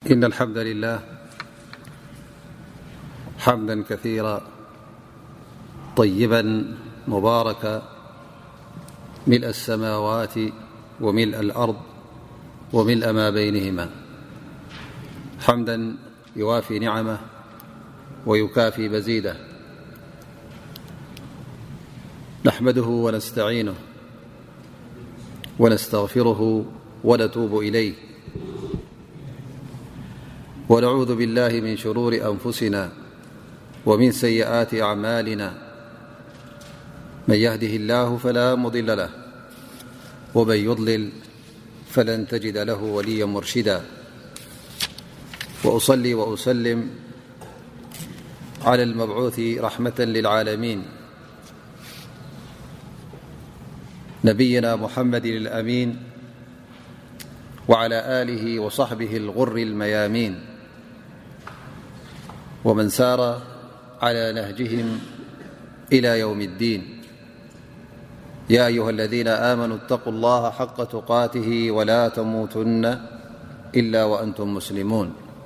إن الحمد لله حمدا كثيرا طيبا مبارك ملء السماوات وملء الأرض وملء ما بينهما حمدا يوافي نعمه ويكافي بزيده نحمده ونستعينه ونستغفره ونتوب إليه ونعوذ بالله من شرور أنفسنا ومن سيئات أعمالنا من يهده الله فلا مضل له ومن يضلل فلن تجد له وليا مرشدا وأصلي وأسلم على المبعوث رحمة للعالمين نبينا محمد الأمين وعلى آله وصحبه الغر الميامين ومن سار على نهجهم إلى يوم الدين يا أيها الذين آمنوا اتقوا الله حق تقاته ولا تموتن إلا وأنتم مسلمون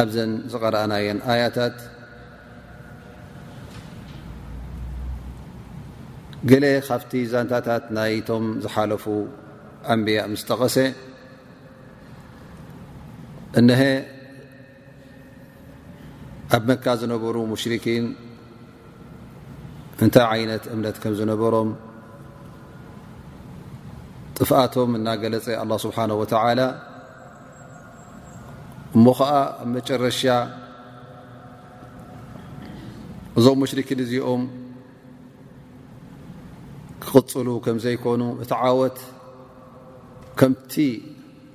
ኣብዘን ዝቐረኣናየን ኣያታት ገለ ካብቲ ዛንታታት ናይቶም ዝሓለፉ ኣንብያ ምስ ጠቐሰ እነሀ ኣብ መካ ዝነበሩ ሙሽርኪን እንታይ ዓይነት እምነት ከም ዝነበሮም ጥፍኣቶም እናገለፀ ኣላ ስብሓን ወተዓላ እሞ ከዓ ኣብ መጨረሻ እዞም ሙሽርኪን እዚኦም ክቕፅሉ ከም ዘይኮኑ እቲ ዓወት ከምቲ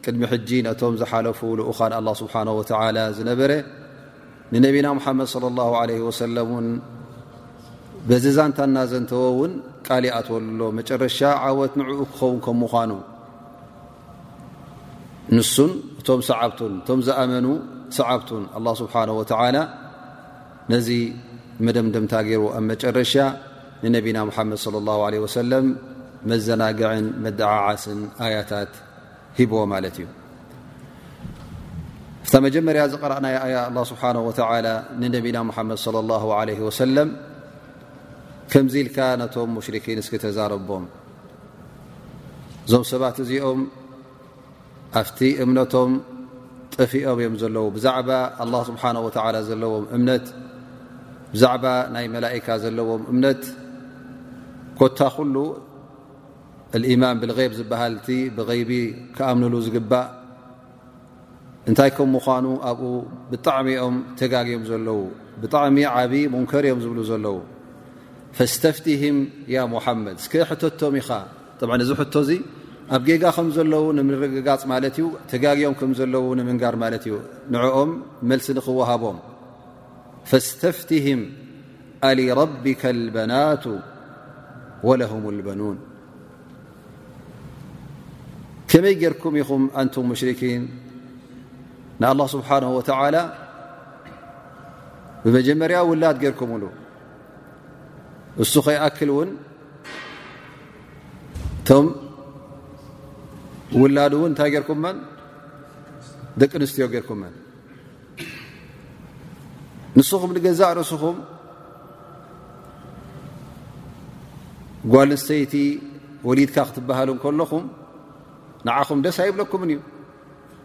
ቅድሚ ሕጂ ነቶም ዝሓለፉ ልኡኻን ኣላ ስብሓን ወተላ ዝነበረ ንነቢና ሙሓመድ ለ ላ ለ ወሰለም ውን በዚ ዛንታ እናዘንተወ ውን ቃል ይኣትወሉሎ መጨረሻ ዓወት ንዕኡ ክኸውን ከም ምኳኑ ንሱን እቶም ሰዓብቱን እቶም ዝኣመኑ ሰዓብቱን ኣላ ስብሓን ወተላ ነዚ መደምደምታ ገይሩ ኣብ መጨረሻ ንነቢና ሙሓመድ صለ ላه ለ ወሰለም መዘናግዕን መደዓዓስን ኣያታት ሂብዎ ማለት እዩ እታ መጀመርያ ዝቀረእና ኣያ ኣላ ስብሓን ወተላ ንነቢና ሙሓመድ صለ ላ ለ ወሰለም ከምዚ ኢልካ ነቶም ሙሽርኪን እስኪ ተዛረቦም እዞም ሰባት እዚኦም ኣብቲ እምነቶም ጠፊኦም እዮም ዘለዉ ብዛዕባ ኣላ ስብሓን ወተላ ዘለዎም እምነት ብዛዕባ ናይ መላእካ ዘለዎም እምነት ኮታ ኩሉ ልኢማን ብልይብ ዝበሃል እቲ ብይቢ ክኣምንሉ ዝግባእ እንታይ ከም ምኳኑ ኣብኡ ብጣዕሚ ኦም ተጋግዮም ዘለዉ ብጣዕሚ ዓብ ሙንከር እዮም ዝብሉ ዘለዉ ፈስተፍትህም ያ ሙሓመድ እስከ ሕተቶም ኢኻ ጠብዓ እዚ ሕቶ እዚ ኣብ ጌጋ ከም ዘለዉ ንምርግጋፅ ማለት እዩ ተጋግዮም ከም ዘለዉ ንምንጋር ማለት እዩ ንዕኦም መልሲ ንክወሃቦም ፈስተፍትህም ኣሊረቢካ ልበናቱ ወለሁም ልበኑን ከመይ ጌርኩም ኢኹም ኣንቱም ሙሽርኪን ንኣላ ስብሓን ወተላ ብመጀመርያ ውላድ ጌርኩምሉ እሱ ከይኣክል እውን እቶም ውላድ እውን እንታይ ጌርኩመን ደቂ ኣንስትዮ ጌርኩመን ንስኹም ንገዛእ ርእስኹም ጓል ንስተይቲ ወሊድካ ክትበሃሉ ከለኹም ንዓኹም ደስ ኣይብለኩምን እዩ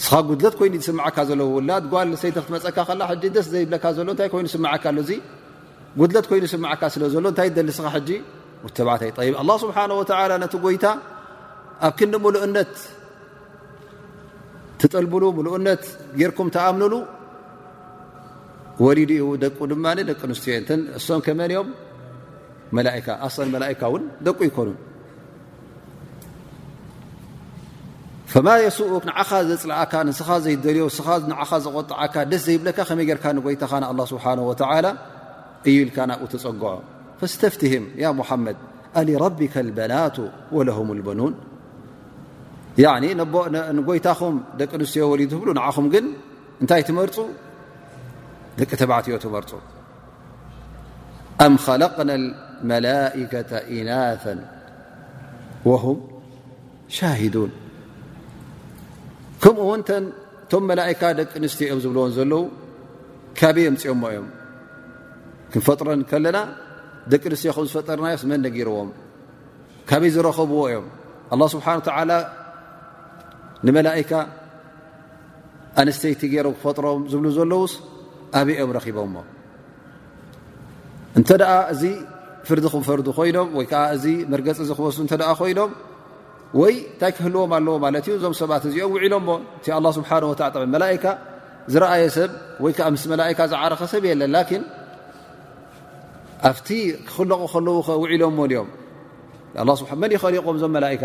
ንስኻ ጉድለት ኮይኑ ዝስምዓካ ዘሎ ውላድ ጓል ንሰይቲ ክትመፀካ ከላ ሕጂ ደስ ዘይብለካ ዘሎ እንታይ ኮይኑ ስምዓካ ኣሎ እዚ ጉድለት ኮይኑ ስምዓካ ስለ ዘሎ እንታይ ደሊ ስኻ ሕጂ ውተባዕታይ ጠይብ ኣላ ስብሓን ወተላ ነቲ ጎይታ ኣብ ክንዲ ምሉእነት ትጠልብሉ ምሉእነት ጌርኩም ተኣምንሉ ወሊድ ዩ ደቁ ድማ ደቂ ኣንስትዮ እሰም ከመን እዮም መላእካ ኣሰን መላእካ እውን ደቁ ይኮኑን ፈማ የስኡክ ንዓኻ ዘፅልኣካ ንስኻ ዘይደልዮ ስኻ ንዓኻ ዘቆጥዓካ ደስ ዘይብለካ ከመይ ጌርካ ንጎይታኻ ንኣላ ስብሓን ወተላ እዩ ኢልካ ናብኡ ተፀግዖ ፈስተፍትህም ያ ሙሓመድ ኣሊረቢካ ልበናቱ ወለሁም ልበኑን ንጎይታኹም ደቂ ኣንስትዮ ወሊድ ትብሉ ንዓኹም ግን እንታይ ትመርፁ ደቂ ተባዕትዮ ትመርፁ ኣም ኸለቅና መላከተ ኢናث ወሁም ሻሂዱን ከምኡ ውን እቶም መላእካ ደቂ ኣንስትዮ እዮም ዝብልዎን ዘለዉ ካበይ የምፅኦሞ እዮም ክንፈጥረን ከለና ደቂ ኣንስትዮ ከም ዝፈጠርናዮስ መን ነጊርዎም ካበይ ዝረኸብዎ እዮም ኣላ ስብሓን ተላ ንመላእካ ኣንስተይቲ ገይሮም ክፈጥሮም ዝብሉ ዘለዉስ ኣበኦም ረኺቦሞ እንተ እዚ ፍርዲ ክፈርዱ ኮይኖም ወይ ከዓ እዚ መርገፂ እዚ ክወስዱ እተ ኮይኖም ወይ እንታይ ክህልዎም ኣለዎ ማለት እዩ እዞም ሰባት እዚኦም ውዒሎሞ እቲ ኣላ ስብሓ መላእካ ዝረኣየ ሰብ ወይ ከዓ ምስ መላእካ ዝዓረኸ ሰብ የለን ላኪን ኣብቲ ክኽለቑ ከለዉ ከ ውዒሎሞ ድኦም መን ይኸሊቆም እዞም መላእካ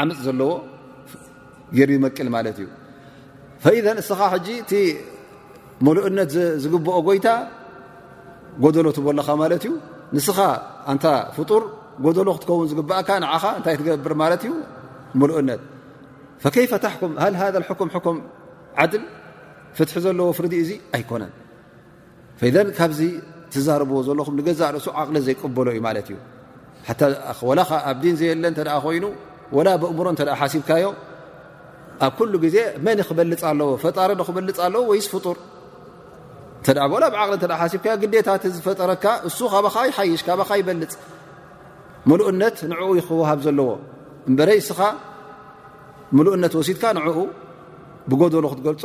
ዓምፅ ዘለዎ ገይሩ ይመቅል ማለት እዩ ፈኢዘ እስኻ ሕጂ እቲ መሉእነት ዝግብኦ ጎይታ ጎደሎ ትበለኻ ማለት እዩ ንስኻ ኣንታ ፍጡር ጎደሎ ክትከውን ዝግብእካ ንዓኻ እንታይ ትገብር ማለት እዩ መሉእነት ፈከይፈ ታሕኩም ሃ ሃ ኩም ኩም ዓድል ፍትሒ ዘለዎ ፍርዲ እዙ ኣይኮነን ፈይደን ካብዚ ትዛረብዎ ዘለኹም ንገዛእ ርእሱ ዓቕሊ ዘይቅበሎ እዩ ማለት እዩ ወላ ኸ ኣብ ዲን ዘየለ እተ ኮይኑ ወላ ብእምሮ እተ ሓሲብካዮ ኣብ ኩሉ ግዜ መን ክበልፅ ኣለዎ ፈጣሪ ዶ ክበልፅ ኣለዎ ወይስ ፍጡር እተ ላ ብዓቕሊ እተ ሓሲብካዮ ግዴታ እቲ ዝፈጠረካ እሱ ካባኻ ይሓይሽ ካባኻ ይበልፅ ምሉእነት ንዕኡ ይክውሃብ ዘለዎ እምበረይ እስኻ ምሉእነት ወሲድካ ንዕኡ ብጎደሉ ክትገልፆ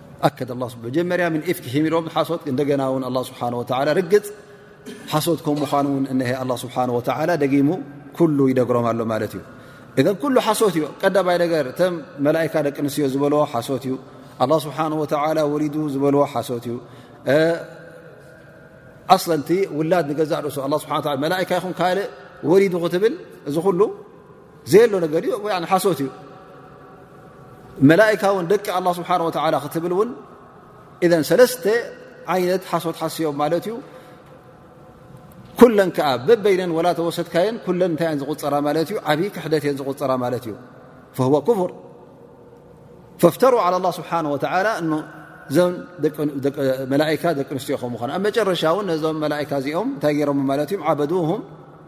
ኣከደ ላ መጀመርያ ምን ኢፍክ ሂሚሮም ሓሶት እንደገና ውን ኣላ ስብሓን ወተላ ርግፅ ሓሶት ከም ምዃኑ ውን እሀ ኣላ ስብሓን ወተላ ደጊሙ ኩሉ ይደግሮም ኣሎ ማለት እዩ እዘ ኩሉ ሓሶት እዩ ቀዳማይ ነገር እተም መላእካ ደቂ ኣንስትዮ ዝበልዎ ሓሶት እዩ ኣላ ስብሓን ወተላ ወሊዱ ዝበልዎ ሓሶት እዩ ኣስለንቲ ውላድ ንገዛእ ርእሱ ስብሓ መላእካ ይኹም ካልእ ወሊዱ ክትብል እዚ ኩሉ ዘየሎ ነገር እዩ ሓሶት እዩ መላካ ውን ደቂ ኣላ ስብሓን ወላ ክትብል እውን እን ሰለስተ ዓይነት ሓሶት ሓስዮም ማለት እዩ ኩለን ከዓ በበይነን ወላ ተወሰትካየን ኩለን እንታይ እየን ዝቁፅራ ማለት እዩ ዓብይ ክሕደት እየን ዝቁፅራ ማለት እዩ ፈህወ ኩፍር ፈፍተሩ ዓላ ላ ስብሓን ወተላ እዞም መላካ ደቂ ኣንስትዮ ከምምኳኑ ኣብ መጨረሻ እውን ነዞም መላካ እዚኦም እንታይ ገይሮም ማለት እዩም ዓበድሁም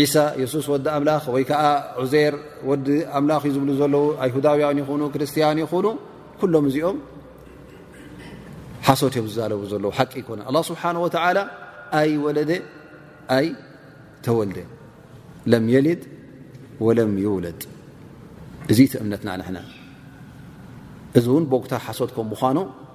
ዒሳ የሱስ ወዲ ኣምላኽ ወይ ከዓ ዑዜር ወዲ ኣምላኽ እዩ ዝብሉ ዘለዉ ኣይሁዳውያን ይኹኑ ክርስትያን ይኹኑ ኩሎም እዚኦም ሓሶት እዮም ዝዛረቡ ዘለዉ ሓቂ ይኮነ ኣላ ስብሓን ወተዓላ ኣይ ወለደ ኣይ ተወልደ ለም የልድ ወለም ይውለድ እዚ እቲ እምነትና ንሕና እዚ እውን ቦግታ ሓሶት ከም ምኳኑ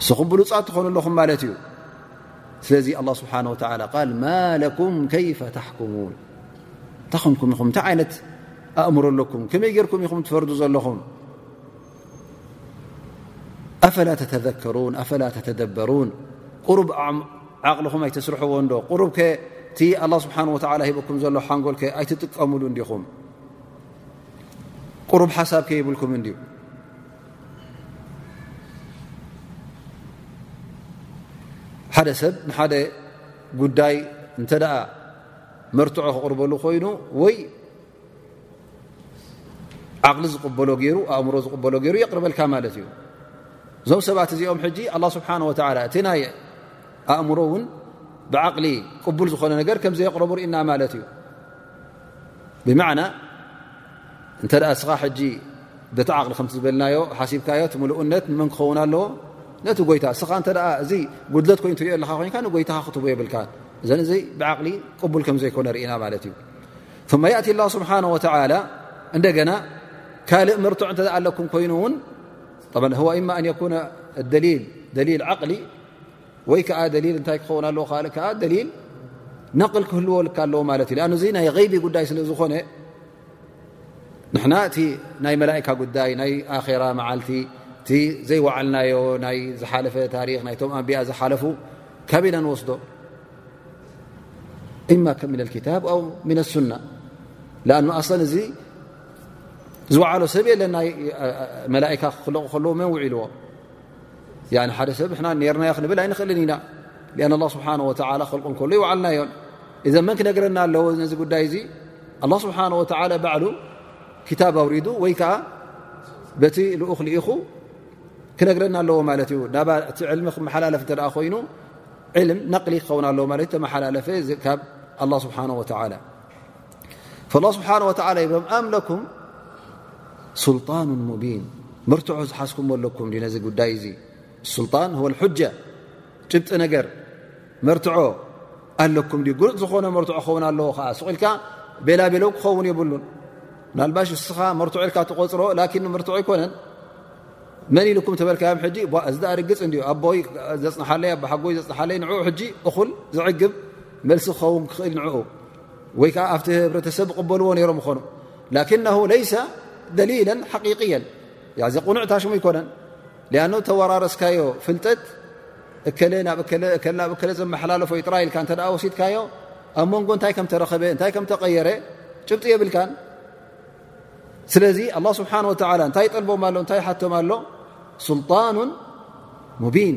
ንስኹም ብሉፃት ትኾኑ ኣለኹም ማለት እዩ ስለዚ ኣላ ስብሓን ወተላ ቃል ማለኩም ከይፈ ታሕኩሙን እንታይ ኹምኩም ኢኹም እንታይ ዓይነት ኣእምሮ ኣለኩም ከመይ ጌርኩም ኢኹም ትፈርዱ ዘለኹም ኣፈላ ተተዘከሩን ኣፈላ ተተደበሩን ቁሩብ ዓቕልኹም ኣይተስርሕዎ እንዶ ቁሩብ ከ እቲ ኣላ ስብሓን ወተላ ሂበኩም ዘሎ ሓንጎል ከ ኣይትጥቀምሉ እንዲኹም ቁሩብ ሓሳብ ከይብልኩም እንድዩ ሓደ ሰብ ንሓደ ጉዳይ እንተ ደኣ መርትዖ ክቕርበሉ ኮይኑ ወይ ዓቕሊ ዝቕበሎ ገይሩ ኣእምሮ ዝቕበሎ ገይሩ የቕርበልካ ማለት እዩ እዞም ሰባት እዚኦም ሕጂ ኣላ ስብሓን ወተላ እቲ ናይ ኣእምሮ እውን ብዓቕሊ ቅቡል ዝኾነ ነገር ከምዘየቕረቡ ርኢና ማለት እዩ ብማዕና እንተ እስኻ ሕጂ በቲ ዓቕሊ ከም ዝበልናዮ ሓሲብካዮ እቲ ምልኡነት ንመን ክኸውን ኣለዎ ነቲ ጎይታ እስኻ እተ እዚ ጉድለት ኮይኑ ትሪኦ ኣለካ ኮይንካ ንጎይታኻ ክትቡ የብልካ እዘን እዚ ብዓቕሊ ቅቡል ከም ዘይኮነ ርኢና ማለት እዩ ثመ የእቲ ላ ስብሓን ወተላ እንደገና ካልእ ምርትዕ እተ ኣለኩም ኮይኑ እውን እ ማ ኣን የነ ደሊል ዓቕሊ ወይ ከዓ ደሊል እንታይ ክኸውን ኣለዎ ካል ከዓ ደሊል ነቕል ክህልዎ ልካ ኣለዎ ማለት እዩ እዚ ናይ غይቢ ጉዳይ ስለ ዝኾነ ንሕና እቲ ናይ መላእካ ጉዳይ ናይ ኣራ መዓልቲ እቲ ዘይወዓልናዮ ናይ ዝሓለፈ ታሪክ ናይቶም ኣንቢያ ዝሓለፉ ካብ ኢና ንወስዶ እማ ከም ምን ክታብ ኣው ምን ኣሱና ኣ ኣሰን እዚ ዝወዓሎ ሰብ የለ ናይ መላእካ ክክለቑ ከለዎ መን ውዒልዎ ሓደ ሰብ ና ርናዮ ክንብል ኣይንኽእልን ኢና ኣ ስብሓ ክልቁ ከሎ ይውዓልናዮ እዘ መን ክነገረና ኣለዎ ነዚ ጉዳይ እዚ ኣ ስብሓ ወላ ባዕሉ ክታብ ኣውሪዱ ወይ ከዓ በቲ ልኡክ ልኢኹ ክነግረና ኣለዎ ማለት እዩ ናብ እቲ ዕልሚ ክመሓላለፍ እተ ኮይኑ ዕልም ነቕሊ ክኸውን ኣለዎ ማለትዩ ተመሓላለፈ ካብ ስብሓ ወላ ላ ስብሓን ወተላ ይብሎም ኣምለኩም ስልጣኑ ሙቢን መርትዖ ዝሓዝኩሞ ኣለኩም እ ነዚ ጉዳይ እዙ ስልጣን ወ ጃ ጭብጢ ነገር መርትዖ ኣለኩም ዩ ጉርፅ ዝኾነ መርትዖ ክኸውን ኣለዎ ከዓ ስቕ ኢልካ ቤላቤለው ክኸውን የብሉን ናልባሽ እስኻ መርትዖ ኢልካ ተቆፅሮ ላኪን መርትዖ ኣይኮነን መን ኢልኩም ተበልካዮም ሕጂ እዚ ዳኣ ርግፅ እንዲ ኣቦይ ዘፅንሓለይ ኣሓጎይ ዘፅንሓለይ ንኡ ሕጂ እኹል ዘዕግብ መልሲ ክኸውን ክኽእል ንኡ ወይ ከዓ ኣብቲ ህብረተሰብ ቕበልዎ ነይሮም ይኾኑ ላኪነ ለይሰ ደሊለ ሓቂቅየን እዚ ቕኑዕ ታሽሙ ኣይኮነን ሊኣኑ ተወራረስካዮ ፍልጠት እከለ ናብ ናብ እከለ ዘመሓላለፎ ዩ ጥራይ ኢልካ እተ ወሲድካዮ ኣብ መንጎ እንታይ ከም ተረኸበ እንታይ ከም ተቐየረ ጭብጢ የብልካን ስለዚ ኣላ ስብሓን ወተላ እንታይ ጠልቦም ኣሎ እንታይ ሓቶም ኣሎ ስልጣኑ ሙቢን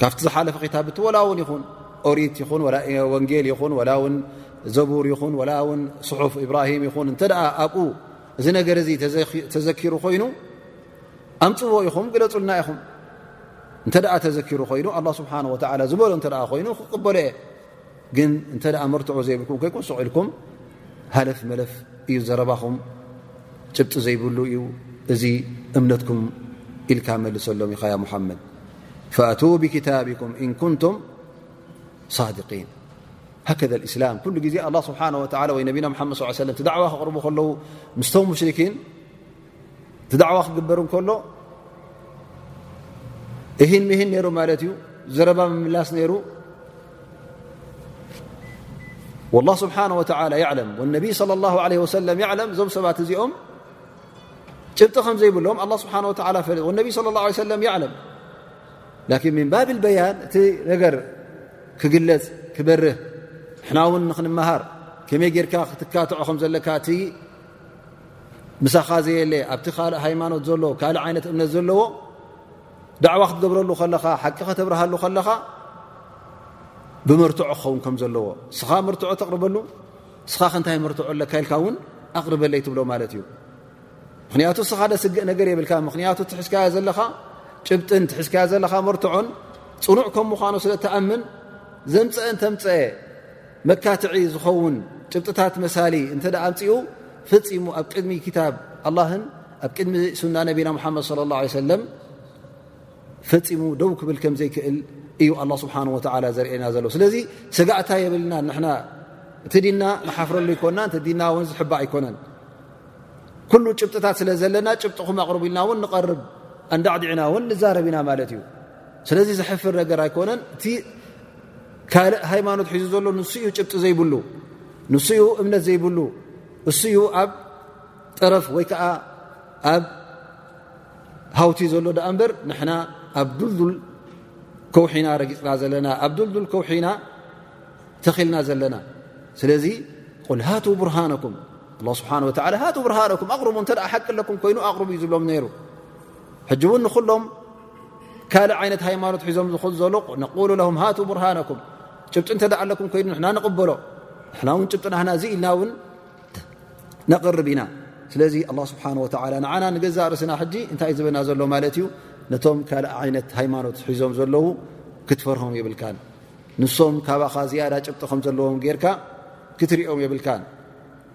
ካብቲ ዝሓለፈ ክታብ እቲ ወላ ውን ይኹን ኦሪት ይኹን ወንጌል ይኹን ወላ ውን ዘቡር ይኹን ወላ ውን ስሑፍ እብራሂም ይኹን እንተ ኣብኡ እዚ ነገር እዚ ተዘኪሩ ኮይኑ ኣምፅዎ ኢኹም ግለፁልና ኢኹም እንተ ተዘኪሩ ኮይኑ ኣላ ስብሓን ወላ ዝበሎ እተ ኮይኑ ክቅበሎ እየ ግን እንተ መርትዖ ዘይብልኩም ከይቁሱዕ ኢልኩም ሃለፍ መለፍ እዩ ዘረባኹም ጭብጢ ዘይብሉ እዩ እዚ እምነትኩም ኢልካ መልሰሎም ኢኻ ሙሓመድ ፈኣቱ ብክታብኩም እን ኩንቱም ሳድقን ሃከذ እስላም ኩሉ ግዜ ኣላ ስብሓ ወ ወይ ነቢና ሓመድ ስ ለ ዳዕዋ ክቕርቡ ከለዉ ምስቶም ሙሽርኪን እቲ ዳዕዋ ክግበር እንከሎ እሂን ምሂን ነይሩ ማለት እዩ ዘረባ ምምላስ ነይሩ ላ ስብሓን ወ ለም ነቢይ ለ ላ ለ ወሰለም ለም እዞም ሰባት እዚኦም ጭብጢ ከም ዘይብሎም ኣ ስብሓ ፈለጥ ነቢ ለ ላ ሰለም ለም ላኪን ምን ባብ በያን እቲ ነገር ክግለፅ ክበርህ ንሕና እውን ንክንመሃር ከመይ ጌርካ ክትካትዖ ከም ዘለካ እቲ ምሳኻ ዘየለ ኣብቲ ካልእ ሃይማኖት ዘሎ ካልእ ዓይነት እምነት ዘለዎ ዳዕዋ ክትገብረሉ ከለኻ ሓቂ ከተብርሃሉ ከለኻ ብመርትዖ ክኸውን ከም ዘለዎ እስኻ መርትዖ ተቕርበሉ እስኻ ክንታይ መርትዖ ኣለካ ኢልካ እውን ኣቕርበለይ ትብሎ ማለት እዩ ምክንያቱ እስኻ ደስግእ ነገር የብልካ ምክንያቱ ትሕዝካዮ ዘለኻ ጭብጥን ትሕዝካዮ ዘለኻ መርትዖን ፅኑዕ ከም ምዃኑ ስለ ተኣምን ዘምፀአን ተምፀአ መካትዒ ዝኸውን ጭብጥታት መሳሊ እንተ ኣምፅኡ ፈፂሙ ኣብ ቅድሚ ክታብ ኣላህን ኣብ ቅድሚ ሱና ነቢና ሙሓመድ ለ ላ ሰለም ፈፂሙ ደው ክብል ከም ዘይክእል እዩ ኣላ ስብሓን ወላ ዘርእና ዘሎ ስለዚ ሰጋእታ የብልና ንና እቲ ዲና ንሓፍረሉ ይኮና እ ዲና ውን ዝሕባ ኣይኮነን ኩሉ ጭብጥታት ስለ ዘለና ጭብጥኹም ኣቕርቡ ኢልና እውን ንቐርብ ኣንዳዕዲዕና እውን ንዛረብ ኢና ማለት እዩ ስለዚ ዝሕፍር ነገር ኣይኮነን ካልእ ሃይማኖት ሒዙ ዘሎ ንሱ ዩ ጭብጢ ዘይብሉ ንሱ ዩ እምነት ዘይብሉ እሱ ዩ ኣብ ጠረፍ ወይ ከዓ ኣብ ሃውቲ ዘሎ ዳኣ እምበር ንሕና ኣብ ዱልዱል ከውሒና ረጊፅና ዘለና ኣብ ዱልዱል ከውሒና ተኺልና ዘለና ስለዚ ቁል ሃቱ ብርሃነኩም ኣ ስብሓ ወላ ሃቱ ብርሃነኩም ኣቕርቡ እተ ሓቂ ኣለኩም ኮይኑ ኣቕርቡ እዩ ዝብሎም ነይሩ ሕጂ እውን ንኩሎም ካልእ ዓይነት ሃይማኖት ሒዞም ዝሉ ዘሉ ንቁሉ ለም ሃቱ ቡርሃነኩም ጭብጢ እንተ ኣለኩም ኮይኑ ንና ንቕበሎ ንና እውን ጭብጢ ናህና እዚ ኢልና እውን ነቕርብ ኢና ስለዚ ኣላ ስብሓን ወተላ ንዓና ንገዛእ ርእስና ሕጂ እንታይእዩ ዝበና ዘሎ ማለት እዩ ነቶም ካልእ ዓይነት ሃይማኖት ሒዞም ዘለዉ ክትፈርሆም የብልካን ንሶም ካባኻ ዝያዳ ጭብጢ ከም ዘለዎም ጌርካ ክትሪኦም የብልካን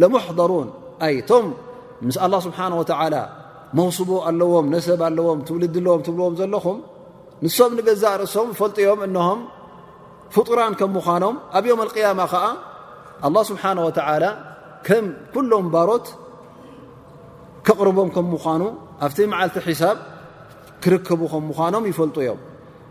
ለሙሕضሩን ኣይ እቶም ምስ ኣላ ስብሓን ወተላ መውስቦ ኣለዎም ነሰብ ኣለዎም ትውልዲ ኣለዎም ትብልዎም ዘለኹም ንሶም ንገዛእ ርእሶም ፈልጡዮም እነሆም ፍጡራን ከም ምዃኖም ኣብ ዮም ኣልቅያማ ከዓ ኣላ ስብሓን ወተላ ከም ኩሎም ባሮት ክቕርቦም ከም ምዃኑ ኣብቲ መዓልቲ ሒሳብ ክርከቡ ከም ምዃኖም ይፈልጡ እዮም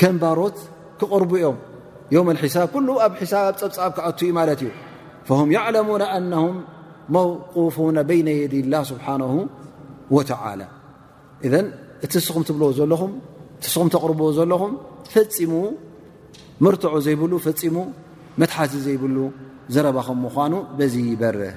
ከም ባሮት ክቕርቡ እዮም ዮም ሒሳብ ኩሉ ኣብ ሒሳብ ፀብፃብ ክኣት እዩ ማለት እዩ ም ያዕለሙና ኣነም መውቁፉነ በይነ የድ ላ ስብሓን ወተላ እዘን እቲ ንስኹም ትብልዎ ዘለኹም እቲስኹም ተቕርብዎ ዘለኹም ፈፂሙ መርትዖ ዘይብሉ ፈፂሙ መትሓዚ ዘይብሉ ዘረባኹም ምኳኑ በዚ ይበርህ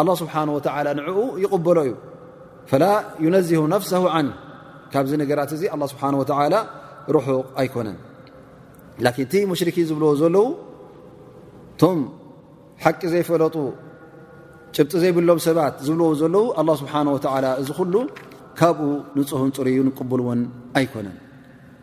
ኣላ ስብሓን ወተላ ንዕኡ ይቕበሎ እዩ ፈላ ዩነዝሁ ነፍሰ ዓን ካብዚ ነገራት እዚ ኣላ ስብሓን ወተላ ርሑቕ ኣይኮነን ላኪን እቲ ሙሽርኪን ዝብልዎ ዘለዉ እቶም ሓቂ ዘይፈለጡ ጭብጢ ዘይብሎም ሰባት ዝብልዎ ዘለዉ ኣላ ስብሓን ወተላ እዚ ኩሉ ካብኡ ንፅህን ፅርዩን ቅቡል እውን ኣይኮነን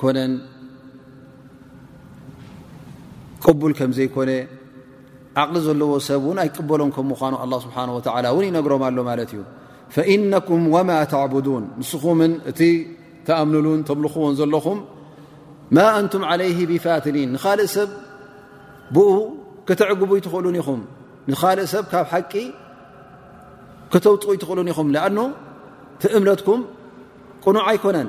ኮነን ቅቡል ከም ዘይኮነ ዓቕሊ ዘለዎ ሰብ እውን ኣይቅበሎን ከም ምኳኑ ኣላ ስብሓን ወተላ እውን ይነግሮም ኣሎ ማለት እዩ ፈኢነኩም ወማ ተዕቡዱን ንስኹምን እቲ ተኣምኑሉን ተምልኽዎን ዘለኹም ማ ኣንቱም ዓለይህ ብፋትኒን ንኻልእ ሰብ ብኡ ከተዕግቡ ይትኽእሉን ኢኹም ንኻልእ ሰብ ካብ ሓቂ ከተውጥቑ ይትኽእሉን ኢኹም ኣኑ እቲ እምነትኩም ቅኑዕ ኣይኮነን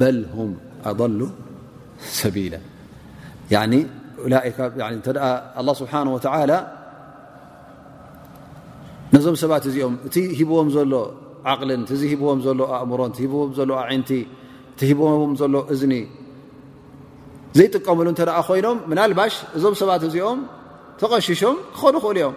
በል ሁም ኣضሉ ሰቢላ ኣላ ስብሓን ወተላ ነዞም ሰባት እዚኦም እቲ ሂብዎም ዘሎ ዓቕልን ቲ ሂብዎም ዘሎ ኣእምሮን ሂብዎም ዘሎ ኣዒንቲ እቲ ሂብዎም ዘሎ እዝኒ ዘይጥቀምሉ እንተ ኮይኖም ምናልባሽ እዞም ሰባት እዚኦም ተቐሽሾም ክኸዱ ክእሉ እዮም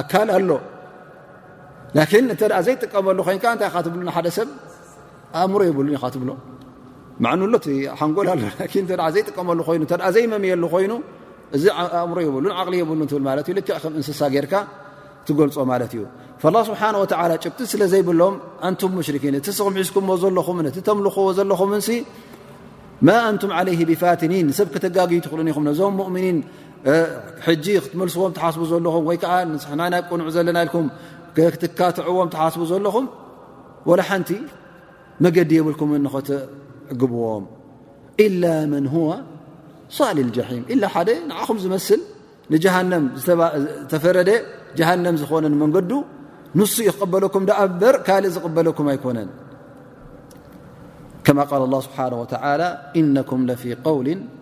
ኣካል ኣሎ ላኪን እተ ዘይጥቀመሉ ኮይ እታይ ካ ትብሉ ሓደ ሰብ ኣእምሮ የብሉ ዩ ትብሎ ማዕንሎ ሓንጎል ኣሎ ዘይጥቀመሉ ይኑ ዘይመምየሉ ኮይኑ እዚ ኣእምሮ የብሉ ዓቕሊ የብሉ ትብል ማለት ዩ ልክ ከም እንስሳ ጌርካ ትገልፆ ማለት እዩ ላ ስብሓ ወ ጭብቲ ስለ ዘይብሎም ኣንቱም ሙሽርኪን እቲ ስኹም ሒዝኩዎ ዘለኹም እቲ ተምልኽዎ ዘለኹምንሲ ማ ኣንቱም ዓለይ ብፋትኒን ሰብ ክተጋግዩ ትኽእሉን ኢኹም ነዞም ሙእምኒን ሕጂ ክትመልስዎም ትሓስቡ ዘለኹም ወይ ከዓ ንሕና ናይ ቅኑዕ ዘለና ኢልኩም ክትካትዕዎም ትሓስቡ ዘለኹም ወላ ሓንቲ መገዲ የብልኩም ንኸትዕግብዎም ኢላ መን ሁዋ ሳሊ ልጃሒም ኢላ ሓደ ንዓኹም ዝመስል ንጀሃንም ዝተፈረደ ጀሃንም ዝኾነን መንገዱ ንሱ ዩ ክቕበለኩም ዳኣ በር ካልእ ዝቕበለኩም ኣይኮነን ከማ ቃል ላ ስብሓን ወተላ ኢነኩም ለፊ ቀውሊን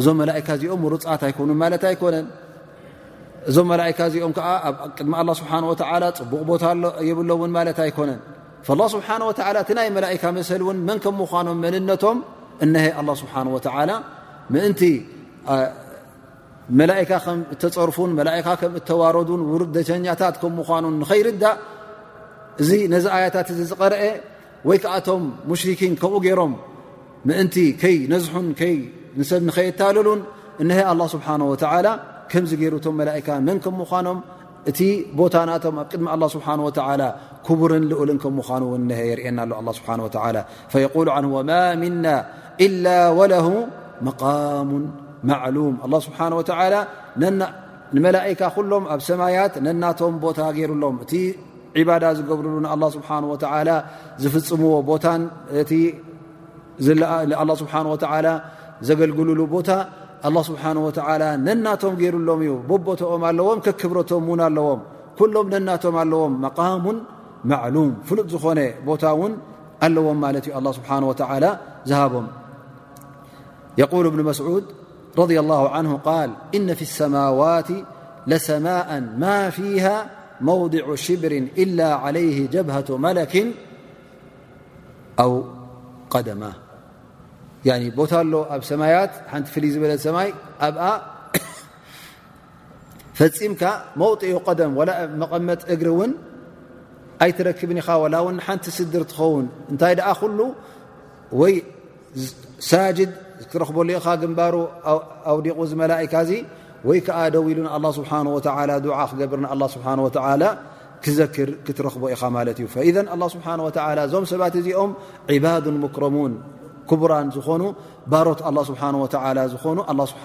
እዞም መላካ እዚኦም ምሩፃት ኣይኮኑ ማለት ኣይኮነን እዞም መላካ እዚኦም ከዓ ኣብ ቅድሚ ኣላ ስብሓን ወተላ ፅቡቕ ቦታ የብሎምን ማለት ኣይኮነን ላ ስብሓን ወተላ እቲ ናይ መላካ መሰል እውን መን ከም ምዃኖም መንነቶም እነሀ ኣላ ስብሓን ወተላ ምእንቲ መላካ ከም እተፀርፉን መላካ ከም እተዋረዱን ውርደተኛታት ከም ምዃኑን ንኸይርዳእ እዚ ነዚ ኣያታት እዚ ዝቐረአ ወይ ከኣ እቶም ሙሽሪኪን ከምኡ ገይሮም ምእንቲ ከይነዝሑን ንሰብ ንኸየታለሉን እነሀ ኣላ ስብሓን ወተዓላ ከምዚ ገይሩ እቶም መላእካ መን ከም ምዃኖም እቲ ቦታ ናቶም ኣብ ቅድሚ ኣላ ስብሓን ወተዓላ ክቡርን ልኡልን ከም ምዃኑ እውን እነሀ የርእና ኣሎ ኣላ ስብሓን ወተዓላ ፈየቁሉ ዓን ወማ ምና ኢላ ወለሁ መቃሙን ማዕሉም ኣላ ስብሓን ወተዓላ ንመላእካ ኩሎም ኣብ ሰማያት ነናቶም ቦታ ገይሩሎም እቲ ዒባዳ ዝገብርሉ ንኣላ ስብሓን ወተላ ዝፍፅምዎ ቦታን እቲ ንኣላ ስብሓን ወተላ ዘገልግልሉ ቦታ ኣላ ስብሓን ወተላ ነናቶም ገይሩሎም እዩ ቦቦተኦም ኣለዎም ከክብረቶም እውን ኣለዎም ኩሎም ነናቶም ኣለዎም መቃሙን ማዕሉም ፍሉጥ ዝኾነ ቦታ እውን ኣለዎም ማለት እዩ ኣላ ስብሓን ወተላ ዝሃቦም የቁል እብኒ መስዑድ رضي الله عنه قال إن في السماوات لسماء ما فيها موضع شبر إلا عليه جبهة ملك أو قدما عن ل ماي ن ف ل سمي أ فمك موطع قدم ولاممت ر ن أيتركبن ول ن سدر تخون نت ل ወይ ሳጅድ ክትረክቦ ኻ ግንባሩ ኣውዲቑ ዚ መላካ ዚ ወይ ከዓ ደው ኢሉ ንኣ ስብሓ ወ ዱዓ ክገብር ን ስብሓ ወ ክዘክር ክትረክቦ ኢኻ ማለት እዩ ኢዘ ኣ ስብሓ ወ እዞም ሰባት እዚኦም ዕባድ ሙክረሙን ክቡራን ዝኾኑ ባሮት ስብሓ ወ ዝኾኑ ስብሓ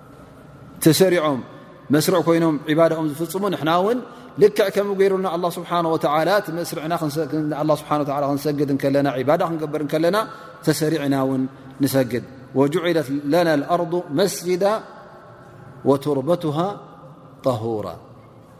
ተሰሪዖም መስርዕ ኮይኖም ባዳኦም ዝፍፅሙ ንሕና ውን ልክዕ ከም ገይሩና ኣ ስብሓ መስርዕና ክንሰግድ ከለና ባዳ ክንገብር ከለና ተሰሪዕና ውን ንሰግድ ወጅለት ለና ኣርض መስጅዳ ወቱርበትሃ طሁራ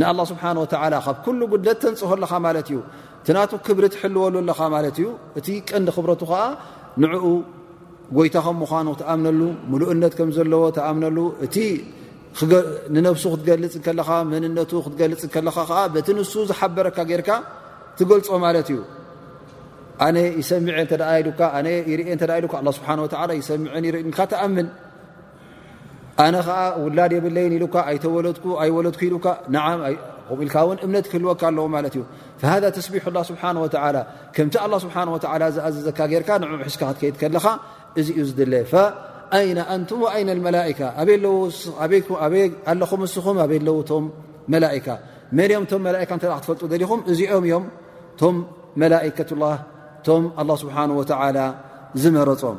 ንኣላህ ስብሓን ወተዓላ ካብ ኩሉ ጉድለት ተንፅሆ ኣለኻ ማለት እዩ እቲ ናቱ ክብሪ ትሕልወሉ ኣለኻ ማለት እዩ እቲ ቀንዲ ክብረቱ ከዓ ንዕኡ ጎይታ ከም ምዃኑ ትኣምነሉ ምሉእነት ከም ዘለዎ ትኣምነሉ እቲ ንነብሱ ክትገልፅ ከለኻ መንነቱ ክትገልፅ ከለኻ ከዓ በቲ ንሱ ዝሓበረካ ጌርካ ትገልፆ ማለት እዩ ኣነ ይሰምዐ እተ ኢሉካ ኣነ ይርእ እተ ኢሉካ ስብሓን ወላ ይሰምዐን ይርእካ ትኣምን ኣነ ከዓ ውላድ የብለይን ኢሉካ ኣይተወለድኩ ኣይወለድኩ ኢሉካ ከምኡ ኢልካ ውን እምነት ክህልወካ ኣለዎ ማለት እዩ ሃ ተስቢሑ ላ ስብሓ ወ ከምቲ ኣላ ስብሓ ወ ዝኣዘዘካ ጌርካ ንዕ ሕዝካ ክትከይድ ከለኻ እዚ እዩ ዝድለ ኣይና ኣንቱም ወኣይነ መላካ ኣበይ ኣለኹም እስኹም ኣበይ ኣለዉ ቶም መላካ መን እዮም ቶም መላካ እተ ክትፈልጡ ደሊኹም እዚኦም እዮም ቶም መላከት ላ ቶም ኣላ ስብሓን ወተላ ዝመረፆም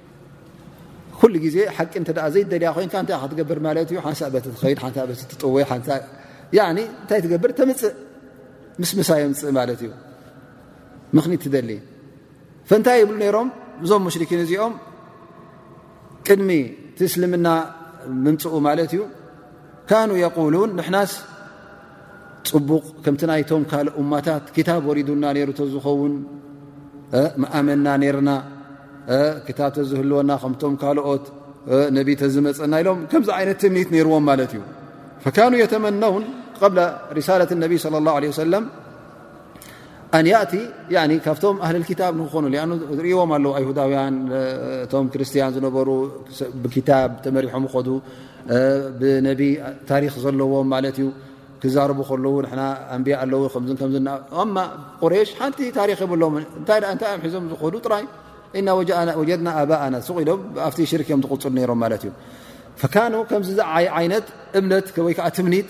ኩሉ ግዜ ሓቂ እተ ዘይደልያ ኮይንካ እታይ ክትገብር ማለት እዩ ሓንሳ በቲ ትኸይድ ሓንሳ በ ትጥወ ሓንሳ እንታይ ትገብር ተምፅእ ምስ ምሳ የምፅእ ማለት እዩ ምኽኒ ትደሊ ፈንታይ ይብሉ ነይሮም እዞም ሙሽርኪን እዚኦም ቅድሚ ትእስልምና ምምፅኡ ማለት እዩ ካኑ የቁሉን ንሕናስ ፅቡቕ ከምቲ ናይቶም ካልእ እማታት ክታብ ወሪዱና ነይሩ ተዝኸውን ምኣመንና ነርና ክታብ ተዝህልወና ከምቶም ካልኦት ነቢ ተዝመፀና ኢሎም ከምዚ ዓይነት ትምኒት ነይርዎም ማለት እዩ ፈካኑ የተመነውን ብ ሪሳለት ነቢ ለ ላ ለ ሰለም ካብቶም ክታብ ንክኾኑ ርእዎም ኣለ ኣይሁዳውያን ቶም ክርስትያን ዝነበሩ ብክታብ ተመሪሖም ኸዱ ብነቢ ታሪክ ዘለዎም ማለት እዩ ክዛረቡ ከለዉ ኣንብያ ኣለዉ ቁሬሽ ሓንቲ ታሪክ የብሎም እታይ እታይዮም ሒዞም ዝኸዱ ጥራይ እና ወጀድና ኣባእና ሱቅ ኢሎም ኣብቲ ሽርክ እዮም ዝቕፅሉ ነሮም ማለት እዩ ከምዚ ዓይነት እምነት ወይከዓ ትምኒት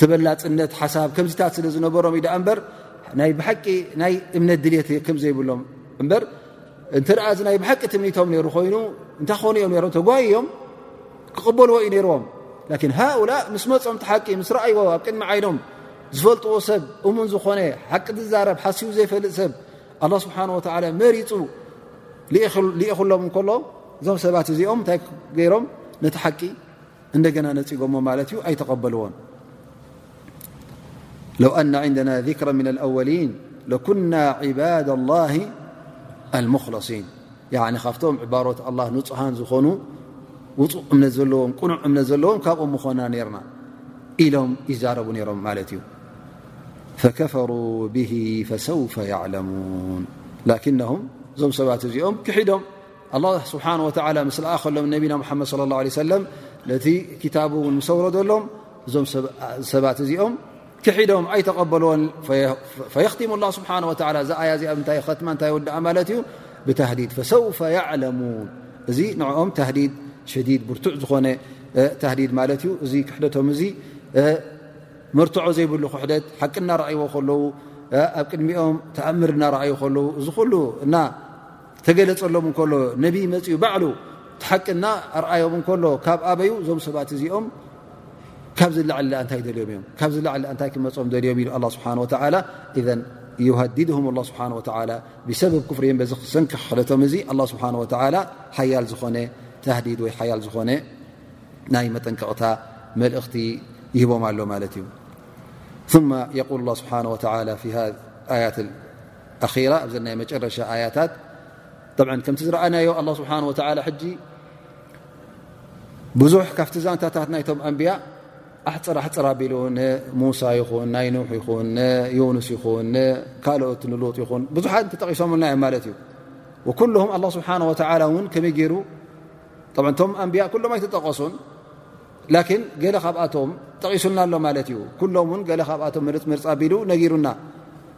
ተበላፅነት ሓሳብ ከምዚታት ስለ ዝነበሮም ዩ ኣ በር ናይ ብሓቂ ናይ እምነት ድልት ከም ዘይብሎም እበር እንተ እዚ ናይ ብሓቂ ትምኒቶም ሩ ኮይኑ እንታይ ክኾኑ እዮም ሮም ተጓይ እዮም ክቕበልዎ እዩ ነይርዎም ላን ሃኡላ ምስ መፆም ሓቂ ምስ ረኣይዎ ኣብ ቅድሚ ዓይኖም ዝፈልጥዎ ሰብ እሙን ዝኾነ ሓቂ ዝዛረብ ሓስቡ ዘይፈልጥ ሰብ ኣላ ስብሓን ወላ መሪፁ ልኢኹሎም እንከሎ እዞም ሰባት እዚኦም እንታይ ገይሮም ነቲ ሓቂ እንደገና ነፂጎሞ ማለት እዩ ኣይተቀበልዎን ለው ኣና ንደና ذክረ ምና ኣወሊን ለኩና ዕባድ ላه ኣልሙክለሲን ካብቶም ዕባሮት ኣላ ንፁሃን ዝኾኑ ውፁእ እምነት ዘለዎም ቁኑዕ እምነት ዘለዎም ካብኡ ምኾና ነርና ኢሎም ይዛረቡ ነይሮም ማለት እዩ ፈከፈሩ ብሂ ፈሰውፈ ያዕለሙን ላኪነሁም እዞም ሰባት እዚኦም ክሒዶም ኣላ ስብሓን ወተላ ምስ ለኣኸሎም ነቢና ሙሓመድ ለ ላ ሰለም ነቲ ክታቡ እውን ምስ ኣውረደሎም እዞም ሰባት እዚኦም ክሒዶም ኣይተቐበልዎን ፈየኽቲሙ ላ ስብሓ ወላ እዛ ኣያ እዚኣ ምንታይ ኸትማ እንታይ ወድኣ ማለት እዩ ብታህዲድ ፈሰውፈ ያዕለሙን እዚ ንኦም ታህዲድ ሸዲድ ብርቱዕ ዝኾነ ታህዲድ ማለት እዩ እዚ ክሕደቶም እዚ መርትዖ ዘይብሉ ክሕደት ሓቂ እናረኣይዎ ከለዉ ኣብ ቅድሚኦም ተኣምር እናረኣዩ ከለዉ እዚ ኩሉ እና ተገለጸሎም እንከሎ ነብይ መፅኡ ባዕሉ እቲ ሓቂ እና ኣርኣዮም እንከሎ ካብ ኣበዩ እዞም ሰባት እዚኦም ካብ ዝላዕሊ ኣ እንታይ ደልዮም እዮም ካብ ዝላዕሊ ኣ እንታይ ክመፆም ደልዮም ኢሉ ኣላ ስብሓን ወተዓላ እዘን ዩሃዲድሁም ኣላ ስብሓን ወተዓላ ብሰብብ ክፍሪ እም በዚ ክሰንኪ ክሕለቶም እዙ ኣላ ስብሓን ወተዓላ ሓያል ዝኾነ ተህዲድ ወይ ሓያል ዝኾነ ናይ መጠንቀቕታ መልእኽቲ ይህቦም ኣሎ ማለት እዩ ثመ የቁል ላ ስብሓን ወተላ ፊ ኣያት ኣራ ብ ናይ መጨረሻ ኣያታት ከምቲ ዝረኣናዮ ኣ ስብሓ ሕጂ ብዙሕ ካብቲ ዛንታታት ናይቶም ኣንብያ ኣሕፅር ኣሕፅር ኣቢሉ ንሙሳ ይኹን ናይ ኑሕ ይኹን ንዮኑስ ይኹን ንካልኦት ንሉጥ ይኹን ብዙሓት ተጠቂሶምልና እዮም ማለት እዩ ኩሎም ኣ ስብሓ ወላ ውን ከመይ ገይሩ ቶም ኣንብያ ኩሎም ኣይተጠቀሱን ላኪን ገለ ካብኣቶም ጠቂሱልና ኣሎ ማለት እዩ ኩሎም ውን ገለ ካብኣቶም ምርፅ ምርፅ ኣቢሉ ነጊሩና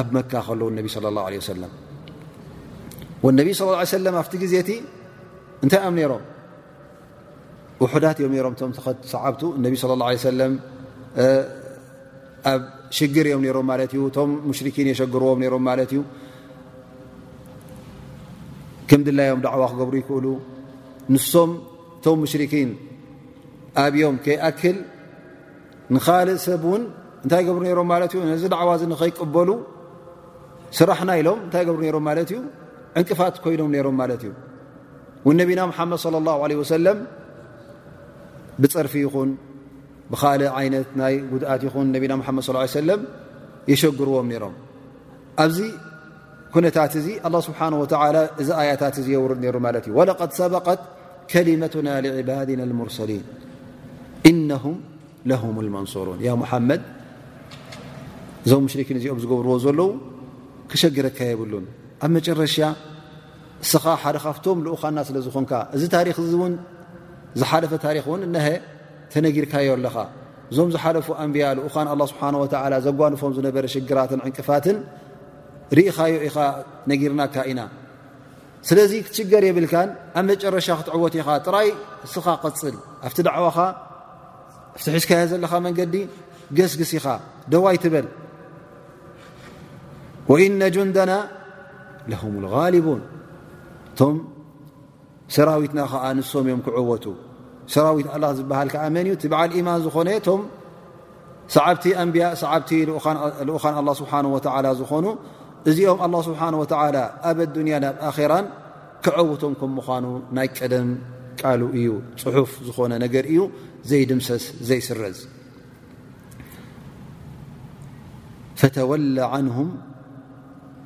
ኣብ መካ ከለዉ ነቢ صለ ላه ለ ሰለም ነቢ ስ ሰለም ኣብቲ ግዜ እቲ እንታይ እዮም ነይሮም ውሑዳት እዮም ነሮም እቶም ሰዓብቱ እነቢ ስለ ላ ሰለም ኣብ ሽግር እዮም ነሮም ማለት እዩ እቶም ሙሽርኪን የሸግርዎም ነሮም ማለት እዩ ከም ድላዮም ዳዕዋ ክገብሩ ይክእሉ ንሶም እቶም ሙሽርኪን ኣብዮም ከይኣክል ንካልእ ሰብ ውን እታይ ገብሩ ሮም ማ ዩ ነዚ ዳዕዋ ንከይቀበሉ ስራሕና ኢሎም እታይ ገብሩ ሮም ማለት እዩ ዕንቅፋት ኮይኖም ሮም ማለት እዩ ነቢና ሓመድ صለ ه ለ ወሰለም ብፀርፊ ይኹን ብካልእ ዓይነት ናይ ጉድኣት ይኹን ነና መድ ለ የሸግርዎም ነሮም ኣብዚ ኩነታት እዚ ኣላ ስብሓን ወተላ እዚ ኣያታት እዚ የውርድ ነይሩ ማለት እዩ ወለቀድ ሰበቀት ከሊመትና ልዕባድና ልሙርሰሊን እነሁም ለሁም ልመንሱሩን ያ ሙሓመድ እዞም ሙሽርኪን እዚኦም ዝገብርዎ ዘለዉ ክሸግረካ የብሉን ኣብ መጨረሻ እስኻ ሓደ ካብቶም ልኡኻና ስለ ዝኾንካ እዚ ታሪክ እዚ እውን ዝሓለፈ ታሪክ እውን እነሀ ተነጊርካዮ ኣለኻ እዞም ዝሓለፉ ኣንብያ ልኡኻን ኣላ ስብሓን ወተዓላ ዘጓንፎም ዝነበረ ሽግራትን ዕንቅፋትን ርኢኻዮ ኢኻ ነጊርናካ ኢና ስለዚ ክትሽገር የብልካን ኣብ መጨረሻ ክትዕወት ኢኻ ጥራይ እስኻ ቀፅል ኣብቲ ዳዕዋኻ ኣብቲ ሕዝካዮ ዘለኻ መንገዲ ገስግስ ኢኻ ደዋይ ትበል ወኢነ ጁንደና ለሁም ልጋሊቡን እቶም ሰራዊትና ከ ንሶም እዮም ክዕወቱ ሰራዊት ኣላ ዝበሃል ከ መን እዩ እቲ በዓል ኢማን ዝኾነ ቶም ሰዓብቲ ኣንብያ ሰዓብቲ ልኡኻን ኣላ ስብሓን ወተላ ዝኾኑ እዚኦም ኣላ ስብሓን ወተላ ኣብ ኣዱንያ ናብ ኣኼራን ክዐውቶም ከም ምዃኑ ናይ ቀደም ቃሉ እዩ ፅሑፍ ዝኾነ ነገር እዩ ዘይድምሰስ ዘይስረዝ ፈተወለ ዓንሁም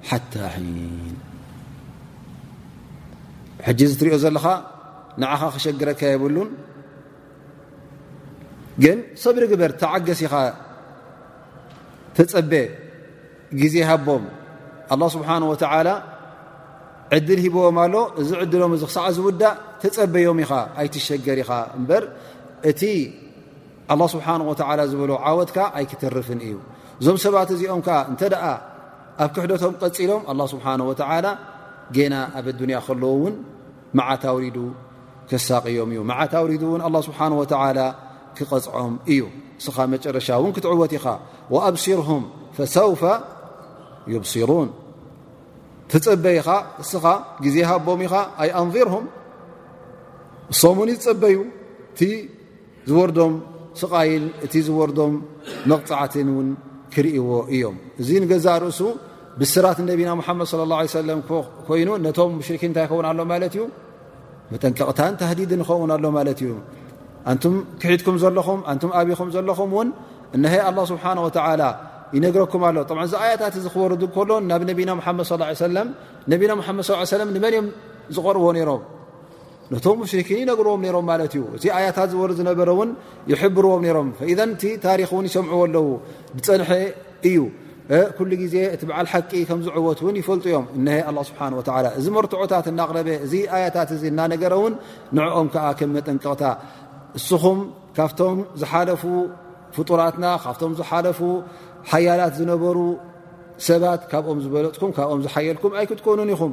ሓታ ሒን ሕጂ እዚ ትሪኦ ዘለኻ ንዓኻ ክሸግረካ የብሉን ግን ሰብሪ ግበር ተዓገስ ኢኻ ተፀበ ግዜ ሃቦም ኣላ ስብሓን ወተዓላ ዕድል ሂብዎም ኣሎ እዚ ዕድሎም እዚ ክሳዕ ዝውዳእ ተፀበዮም ኢኻ ኣይትሸገር ኢኻ እምበር እቲ ኣላ ስብሓን ወተላ ዝበሎ ዓወትካ ኣይክተርፍን እዩ እዞም ሰባት እዚኦም ከዓ እንተ ደኣ ኣብ ክሕደቶም ቀፂሎም ኣላ ስብሓን ወተላ ጌና ኣብ ኣዱንያ ከለዉ እውን መዓት ኣውሪዱ ከሳቅዮም እዩ መዓት ኣውሪዱ እውን ኣላ ስብሓን ወተላ ክቐፅዖም እዩ እስኻ መጨረሻ እውን ክትዕወት ኢኻ ወኣብሲርሁም ፈሰውፈ ዩብሲሩን ትፀበ ኢኻ እስኻ ግዜ ሃቦም ኢኻ ኣይ ኣንርም እሶም እውን ይፀበዩ ዝወርዶም ስቓይን እቲ ዝወርዶም መቕጻዕትን እውን ክርእዎ እዮም እዚ ንገዛእ ርእሱ ብስራት ነቢና ሙሓመድ ለ ላ ሰለም ኮይኑ ነቶም ሙሽርኪን እንታይ ይኸውን ኣሎ ማለት እዩ መጠንቀቕታን ታህዲድን ይኸውን ኣሎ ማለት እዩ ኣንቱም ክሒድኩም ዘለኹም ኣንቱም ኣብኹም ዘለኹም እውን እነሀ ኣላ ስብሓን ወተላ ይነግረኩም ኣሎ ብ እዚ ኣያታት እዚ ክወርዱ ከሎ ናብ ነቢና ሓመድ ሰለም ነቢና ሓመድ ሰለም ንመን እዮም ዝቐርቦ ነይሮም ነቶም ሙሽሪኪን ይነግርዎም ነሮም ማለት እዩ እቲ ኣያታት ዝበሩ ዝነበረ እውን ይሕብርዎም ነሮም ኢዘ እቲ ታሪክ እውን ይሰምዕዎ ኣለዉ ዝፀንሐ እዩ ኩሉ ግዜ እቲ በዓል ሓቂ ከም ዝዕወት እውን ይፈልጡ እዮም እነ ኣላ ስብሓን ወላ እዚ መርትዖታት እናቕረበ እዚ ኣያታት እዚ እናነገረ እውን ንዕኦም ከዓ ከም መጠንቀቕታ እስኹም ካብቶም ዝሓለፉ ፍጡራትና ካብቶም ዝሓለፉ ሓያላት ዝነበሩ ሰባት ካብኦም ዝበለፅኩም ካብኦም ዝሓየልኩም ኣይክትኮኑን ኢኹም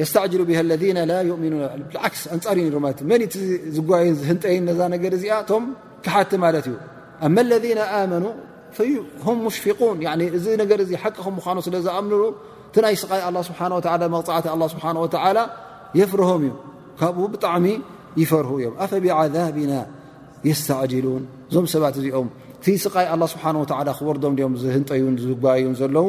የስተዕጅሉ ብሃ ለذ ላ ؤምኑ ዓክ ኣንፃር ዩ ሮማ መን እ ዝጓይን ዝህንጠይን ነዛ ነገር እዚኣ ቶም ክሓቲ ማለት እዩ ኣመ ለذ ኣመኑ ሙሽፍقን እዚ ነገር ዚ ሓቂ ከ ምዃኑ ስለ ዝኣምንሉ እቲ ናይ ስቃይ ኣ ስብሓ መቕፃዕቲ ኣ ስብሓ ወላ የፍርሆም እዩ ካብኡ ብጣዕሚ ይፈርሁ እዮም ኣፈ ብዓذብና የስተዕጅሉን እዞም ሰባት እዚኦም እቲ ስቃይ ኣ ስብሓ ክወርዶም ም ዝህንጠዩን ዝጓይዩን ዘለዉ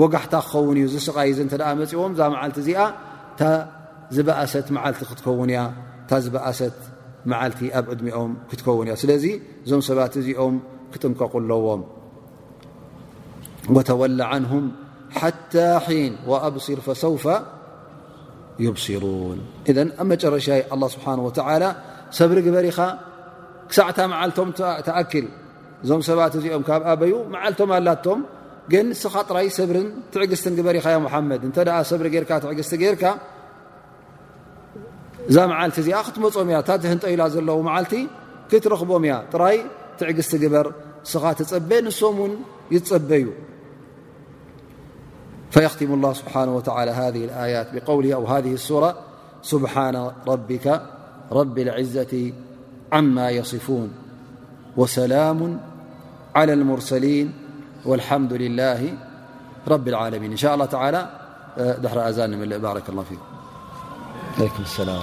ወጋሕታ ክኸውን እዩ ዝስቓይ እዚ እተ መፅዎም እዛ መዓልቲ እዚኣ እታ ዝበእሰት መዓልቲ ክትከውን እያ እታ ዝበእሰት መዓልቲ ኣብ ዕድሚኦም ክትከውን እያ ስለዚ እዞም ሰባት እዚኦም ክጥንቀቁ ኣለዎም ወተወላ ዓንሁም ሓታ ሒን ኣብስር ፈሰውፈ ይብስሩን እዘ ኣብ መጨረሻ ኣላ ስብሓን ወተላ ሰብሪ ግበሪኻ ክሳዕታ መዓልቶም ተኣክል እዞም ሰባት እዚኦም ካብ ኣበዩ መዓልቶም ኣላቶም ግን ንስኻ ጥራይ ሰብርን ትዕግስትን ግበር ኢኻዮ መሓመድ እንተ ሰብሪ ጌርካ ትዕግስቲ ጌርካ እዛ መዓልቲ እዚኣ ክትመፆም እያ እታ ዝህንጠዩላ ዘለዉ መዓልቲ ክትረኽቦም እያ ጥራይ ትዕግስቲ ግበር ንስኻ ትፀበ ንሶም ውን ይፀበዩ ፈክትሙ ላ ስብሓን ወላ ሃ ኣያት ብውሊ ሃ ሱራ سبحان ربك رب العزة عما يصفون وسلام على المرسلين والحمد لله رب العلمين ن شء الله تلى رذ رك الله ي عليكم السلام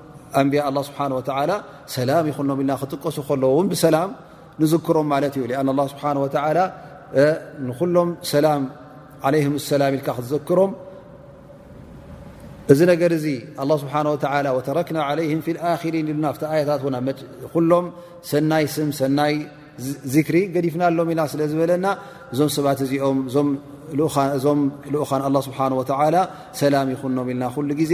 ኣንብያ ኣላ ስብሓን ወተላ ሰላም ይኹኖም ኢልና ክጥቀሱ ከለዎ እውን ብሰላም ንዝክሮም ማለት እዩ ኣን ላ ስብሓን ወተላ ንኩሎም ሰላም ዓለይህም ሰላም ኢልካ ክትዘክሮም እዚ ነገር እዚ ኣላ ስብሓን ወተላ ወተረክና ዓለይህም ፊ ልኣኪሪን ኢሉና ኣብቲ ኣያታት ውን ኩሎም ሰናይ ስም ሰናይ ዚክሪ ገዲፍና ኣሎም ኢና ስለ ዝበለና እዞም ሰባት እዚኦም እዞም ልኡኻን ኣላ ስብሓን ወተላ ሰላም ይኹኖም ኢልና ኩሉ ግዜ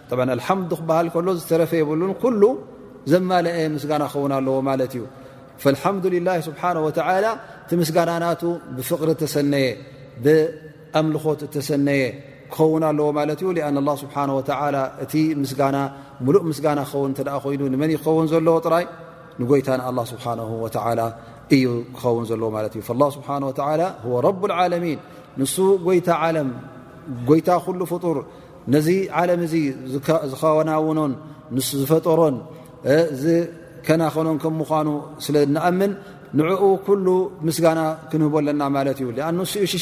ጠብዓ ኣልሓምዱ ክበሃል ከሎ ዝተረፈ የብሉን ኩሉ ዘማለአ ምስጋና ክኸውን ኣለዎ ማለት እዩ ፈልሓምዱልላ ስብሓን ወተላ እቲ ምስጋና ናቱ ብፍቕሪ እተሰነየ ብኣምልኾት እተሰነየ ክኸውን ኣለዎ ማለት እዩ ኣን ላ ስብሓ ወላ እቲ ምስጋና ሙሉእ ምስጋና ክኸውን እተ ኮይኑ ንመን ክኸውን ዘለዎ ጥራይ ንጎይታ ንኣላ ስብሓ ወላ እዩ ክኸውን ዘለዎ ማለት እዩ ላ ስብሓ ወላ ረብ ዓለሚን ንሱ ጎይታ ዓለም ጎይታ ኩሉ ፍጡር ነዚ ዓለም እዚ ዝኸናውኖን ንሱ ዝፈጠሮን ዝከናኸኖን ከም ምዃኑ ስለ ንኣምን ንዕኡ ኩሉ ምስጋና ክንህቦ ኣለና ማለት እዩ።